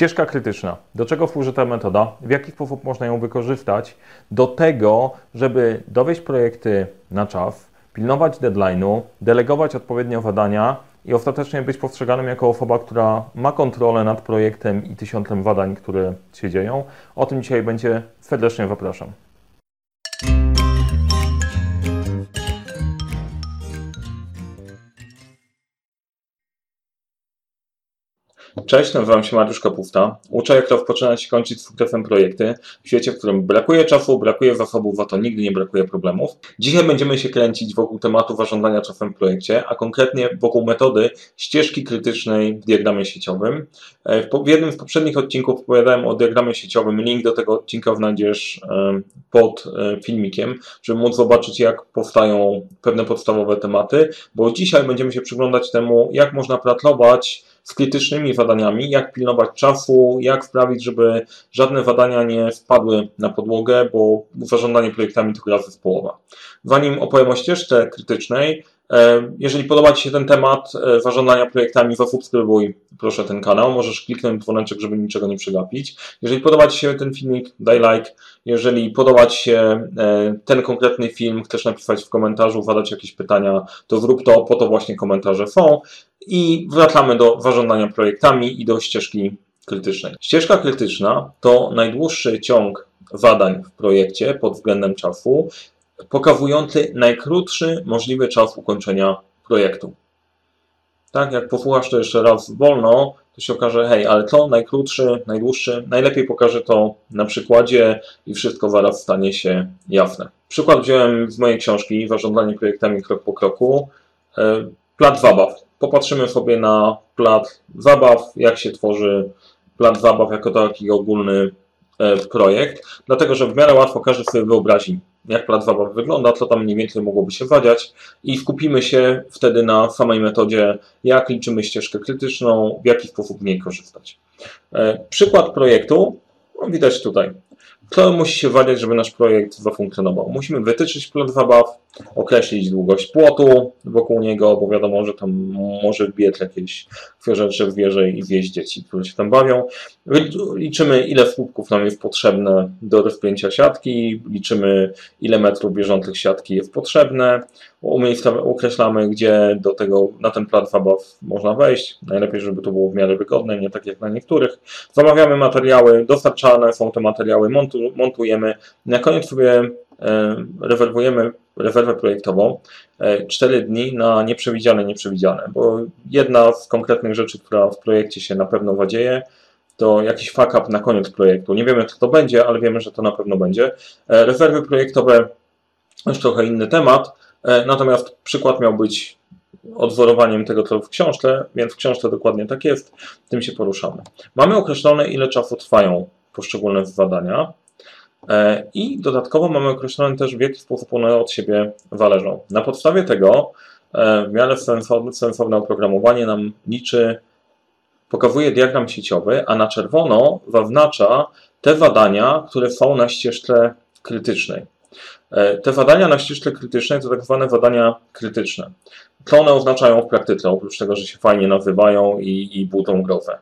Ścieżka krytyczna. Do czego służy ta metoda? W jaki sposób można ją wykorzystać do tego, żeby dowieść projekty na czas, pilnować deadline'u, delegować odpowiednio zadania i ostatecznie być postrzeganym jako osoba, która ma kontrolę nad projektem i tysiącem zadań, które się dzieją. O tym dzisiaj będzie. Serdecznie zapraszam. Cześć, nazywam się Mariusz Kapufta. Uczę, jak rozpoczynać i kończyć z sukcesem projekty w świecie, w którym brakuje czasu, brakuje zasobów, a to nigdy nie brakuje problemów. Dzisiaj będziemy się kręcić wokół tematu zarządzania czasem w projekcie, a konkretnie wokół metody ścieżki krytycznej w diagramie sieciowym. E, w jednym z poprzednich odcinków opowiadałem o diagramie sieciowym. Link do tego odcinka znajdziesz e, pod e, filmikiem, żeby móc zobaczyć, jak powstają pewne podstawowe tematy, bo dzisiaj będziemy się przyglądać temu, jak można pracować z krytycznymi zadaniami, jak pilnować czasu, jak sprawić, żeby żadne zadania nie wpadły na podłogę, bo zarządzanie projektami to gra zespołowa. Zanim opowiem o ścieżce krytycznej, jeżeli podoba Ci się ten temat e, zarządzania projektami, zasubskrybuj proszę ten kanał. Możesz kliknąć dzwoneczek, żeby niczego nie przegapić. Jeżeli podoba Ci się ten filmik, daj like. Jeżeli podoba Ci się e, ten konkretny film, chcesz napisać w komentarzu, zadać jakieś pytania, to zrób to, po to właśnie komentarze są. I wracamy do zarządzania projektami i do ścieżki krytycznej. Ścieżka krytyczna to najdłuższy ciąg zadań w projekcie pod względem czasu, pokazujący najkrótszy możliwy czas ukończenia projektu. Tak, jak posłuchasz to jeszcze raz wolno, to się okaże, hej, ale to najkrótszy, najdłuższy, najlepiej pokażę to na przykładzie i wszystko zaraz stanie się jasne. Przykład wziąłem z mojej książki Zarządzanie projektami krok po kroku. E, Plat zabaw popatrzymy sobie na plat zabaw, jak się tworzy plat zabaw jako taki ogólny e, projekt, dlatego że w miarę łatwo każdy sobie wyobrazi, jak plat zabaw wygląda, co tam mniej więcej mogłoby się wadziać i skupimy się wtedy na samej metodzie, jak liczymy ścieżkę krytyczną, w jaki sposób w niej korzystać. E, przykład projektu no, widać tutaj. Co musi się wadziać, żeby nasz projekt zafunkcjonował? Musimy wytyczyć plat zabaw, określić długość płotu wokół niego, bo wiadomo, że tam może wbiec jakieś rzeczy w wieże i wieść dzieci, które się tam bawią. Liczymy, ile słupków nam jest potrzebne do rozpięcia siatki, liczymy, ile metrów bieżących siatki jest potrzebne, określamy, gdzie do tego, na ten plat zabaw można wejść. Najlepiej, żeby to było w miarę wygodne, nie tak jak na niektórych. Zamawiamy materiały, dostarczane są te materiały, montujemy. Na koniec sobie E, rezerwujemy rezerwę projektową 4 e, dni na nieprzewidziane, nieprzewidziane, bo jedna z konkretnych rzeczy, która w projekcie się na pewno zadzieje, to jakiś fuck up na koniec projektu. Nie wiemy, co to będzie, ale wiemy, że to na pewno będzie. E, rezerwy projektowe to już trochę inny temat, natomiast przykład miał być odwzorowaniem tego, co w książce, więc w książce dokładnie tak jest, tym się poruszamy. Mamy określone, ile czasu trwają poszczególne zadania. E, I dodatkowo mamy określone też, w jaki sposób one od siebie zależą. Na podstawie tego e, w miarę sensowne, sensowne oprogramowanie nam liczy, pokazuje diagram sieciowy, a na czerwono zaznacza te zadania, które są na ścieżce krytycznej. E, te zadania na ścieżce krytycznej to tak zwane zadania krytyczne. Co one oznaczają w praktyce, oprócz tego, że się fajnie nazywają i, i budzą grozę?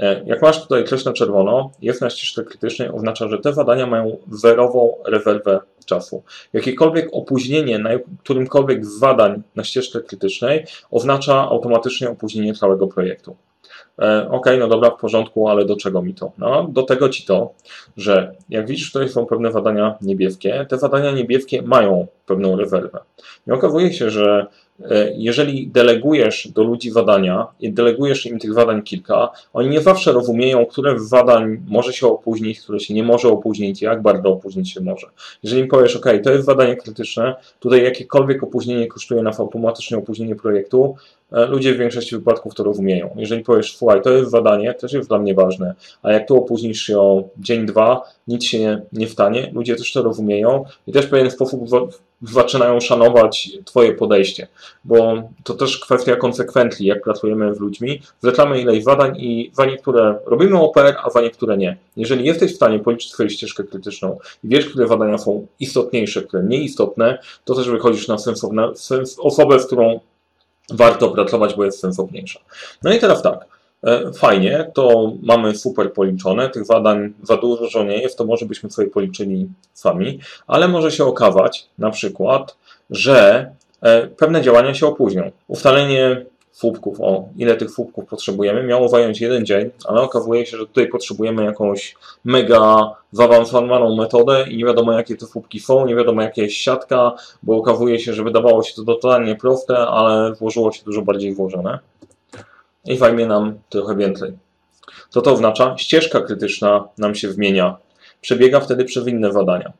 E, jak masz tutaj coś na czerwono, jest na ścieżce krytycznej, oznacza, że te zadania mają zerową rezerwę czasu. Jakiekolwiek opóźnienie na którymkolwiek z zadań na ścieżce krytycznej oznacza automatycznie opóźnienie całego projektu. E, ok, no dobra, w porządku, ale do czego mi to? No, do tego ci to, że jak widzisz, tutaj są pewne zadania niebieskie. Te zadania niebieskie mają pewną rezerwę. I okazuje się, że jeżeli delegujesz do ludzi zadania i delegujesz im tych zadań kilka, oni nie zawsze rozumieją, które z zadań może się opóźnić, które się nie może opóźnić, jak bardzo opóźnić się może. Jeżeli im powiesz, OK, to jest zadanie krytyczne, tutaj jakiekolwiek opóźnienie kosztuje nas automatycznie opóźnienie projektu, e, ludzie w większości wypadków to rozumieją. Jeżeli powiesz, słuchaj, to jest zadanie, też jest dla mnie ważne, a jak tu opóźnisz się o dzień, dwa, nic się nie, nie stanie, ludzie też to rozumieją i też w pewien sposób zaczynają szanować Twoje podejście, bo to też kwestia konsekwencji, jak pracujemy z ludźmi. Zlecamy ileś zadań i za niektóre robimy OPR, a za niektóre nie. Jeżeli jesteś w stanie policzyć swoją ścieżkę krytyczną i wiesz, które zadania są istotniejsze, które nieistotne, to też wychodzisz na sensowne, sens, osobę, z którą warto pracować, bo jest sensowniejsza. No i teraz tak. E, fajnie, to mamy super policzone, tych zadań za dużo nie jest, to może byśmy sobie policzyli sami, ale może się okazać na przykład, że e, pewne działania się opóźnią. Ustalenie słupków, o ile tych słupków potrzebujemy, miało zająć jeden dzień, ale okazuje się, że tutaj potrzebujemy jakąś mega zaawansowaną metodę i nie wiadomo jakie te słupki są, nie wiadomo jaka jest siatka, bo okazuje się, że wydawało się to totalnie proste, ale włożyło się dużo bardziej włożone i zajmie nam trochę więcej. Co to oznacza? Ścieżka krytyczna nam się zmienia. Przebiega wtedy przez inne zadania.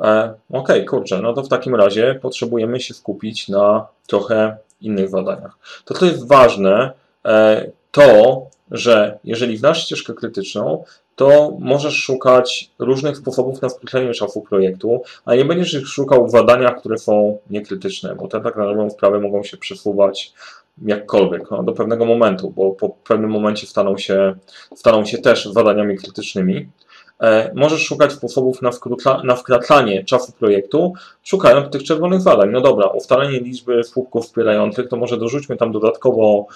E, ok, kurczę, no to w takim razie potrzebujemy się skupić na trochę innych zadaniach. To, co jest ważne, e, to, że jeżeli znasz ścieżkę krytyczną, to możesz szukać różnych sposobów na skrócenie czasu projektu, a nie będziesz ich szukał w zadaniach, które są niekrytyczne, bo te tak na dobrą sprawę mogą się przesuwać jakkolwiek, no, do pewnego momentu, bo po pewnym momencie staną się, staną się też zadaniami krytycznymi. E, możesz szukać sposobów na, na wkraczanie czasu projektu, szukając tych czerwonych zadań. No dobra, ustalenie liczby słupków wspierających, to może dorzućmy tam dodatkowo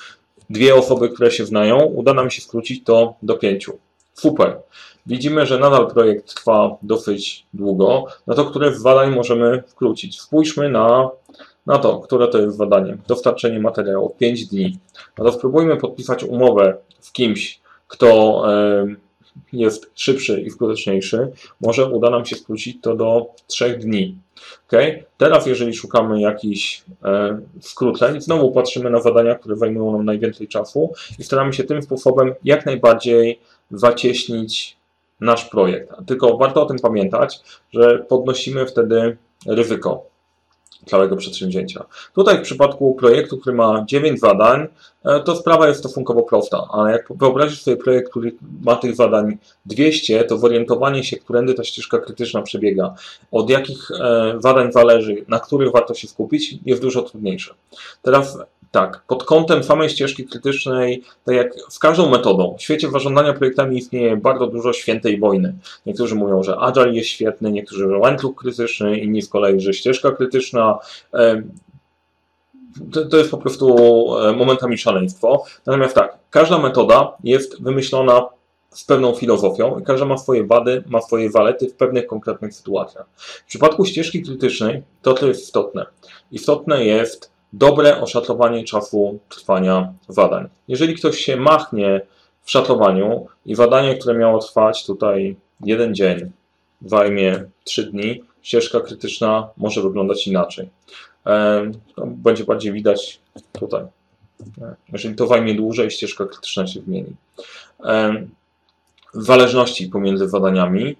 dwie osoby, które się znają, uda nam się skrócić to do pięciu. Super. Widzimy, że nadal projekt trwa dosyć długo, no to które z zadań możemy skrócić? Spójrzmy na na to, które to jest zadanie, dostarczenie materiału, 5 dni. No to spróbujmy podpisać umowę z kimś, kto jest szybszy i skuteczniejszy. Może uda nam się skrócić to do 3 dni. Okay? Teraz, jeżeli szukamy jakichś e, skróceń, znowu patrzymy na zadania, które zajmują nam najwięcej czasu i staramy się tym sposobem jak najbardziej zacieśnić nasz projekt. Tylko warto o tym pamiętać, że podnosimy wtedy ryzyko całego przedsięwzięcia. Tutaj w przypadku projektu, który ma 9 zadań, e, to sprawa jest stosunkowo prosta, ale jak wyobrazisz sobie projekt, który ma tych zadań 200, to zorientowanie się, którędy ta ścieżka krytyczna przebiega, od jakich e, zadań zależy, na których warto się skupić, jest dużo trudniejsze. Teraz tak, pod kątem samej ścieżki krytycznej, tak jak z każdą metodą, w świecie zarządzania projektami istnieje bardzo dużo świętej wojny. Niektórzy mówią, że Agile jest świetny, niektórzy, że łańcuch krytyczny, inni z kolei, że ścieżka krytyczna. To, to jest po prostu e, momentami szaleństwo. Natomiast tak, każda metoda jest wymyślona z pewną filozofią i każda ma swoje wady, ma swoje zalety w pewnych konkretnych sytuacjach. W przypadku ścieżki krytycznej to, to jest istotne. Istotne jest, dobre oszacowanie czasu trwania zadań. Jeżeli ktoś się machnie w szacowaniu i zadanie, które miało trwać tutaj jeden dzień, zajmie 3 dni, ścieżka krytyczna może wyglądać inaczej. Będzie bardziej widać tutaj. Jeżeli to zajmie dłużej, ścieżka krytyczna się zmieni. Zależności pomiędzy zadaniami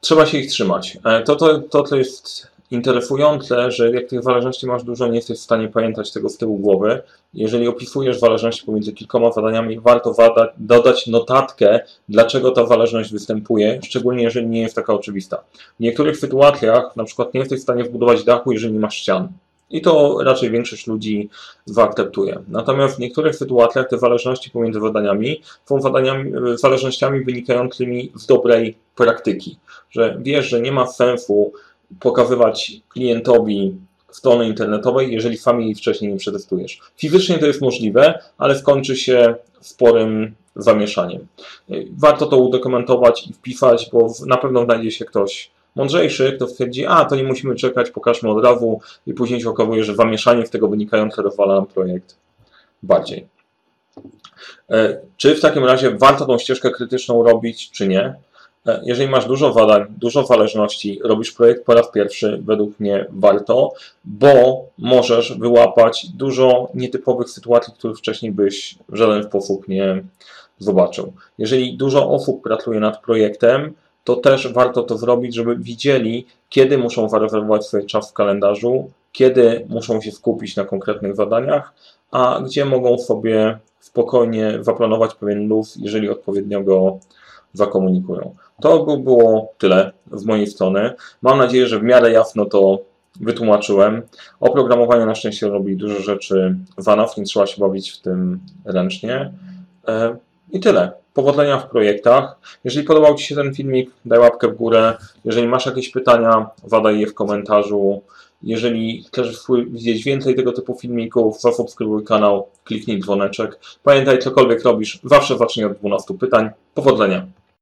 trzeba się ich trzymać. E, to, to, to, to jest interesujące, że jak tych zależności masz dużo, nie jesteś w stanie pamiętać tego z tyłu głowy. Jeżeli opisujesz zależności pomiędzy kilkoma zadaniami, warto dodać notatkę, dlaczego ta zależność występuje, szczególnie jeżeli nie jest taka oczywista. W niektórych sytuacjach, na przykład nie jesteś w stanie wbudować dachu, jeżeli nie masz ścian. I to raczej większość ludzi zaakceptuje. Natomiast w niektórych sytuacjach te zależności pomiędzy zadaniami są zadaniami, zależnościami wynikającymi z dobrej praktyki. Że wiesz, że nie ma sensu pokazywać klientowi strony internetowej, jeżeli sam jej wcześniej nie przetestujesz. Fizycznie to jest możliwe, ale skończy się sporym zamieszaniem. Warto to udokumentować i wpisać, bo na pewno znajdzie się ktoś mądrzejszy, kto stwierdzi, a to nie musimy czekać, pokażmy od razu i później się okazuje, że zamieszanie z tego wynikające rozwala nam projekt bardziej. E, czy w takim razie warto tą ścieżkę krytyczną robić, czy nie? E, jeżeli masz dużo zadań, dużo zależności, robisz projekt po raz pierwszy, według mnie warto, bo możesz wyłapać dużo nietypowych sytuacji, których wcześniej byś w żaden sposób nie zobaczył. Jeżeli dużo osób pracuje nad projektem, to też warto to zrobić, żeby widzieli, kiedy muszą zarezerwować sobie czas w kalendarzu, kiedy muszą się skupić na konkretnych zadaniach, a gdzie mogą sobie spokojnie zaplanować pewien luz, jeżeli odpowiednio go zakomunikują. To by było tyle z mojej strony. Mam nadzieję, że w miarę jasno to wytłumaczyłem. Oprogramowanie na szczęście robi dużo rzeczy w nie trzeba się bawić w tym ręcznie. E, I tyle. Powodzenia w projektach. Jeżeli podobał Ci się ten filmik, daj łapkę w górę. Jeżeli masz jakieś pytania, zadaj je w komentarzu Jeżeli chcesz widzieć więcej tego typu filmików, zasubskrybuj kanał, kliknij dzwoneczek. Pamiętaj, cokolwiek robisz, zawsze zacznij od 12 pytań. Powodzenia!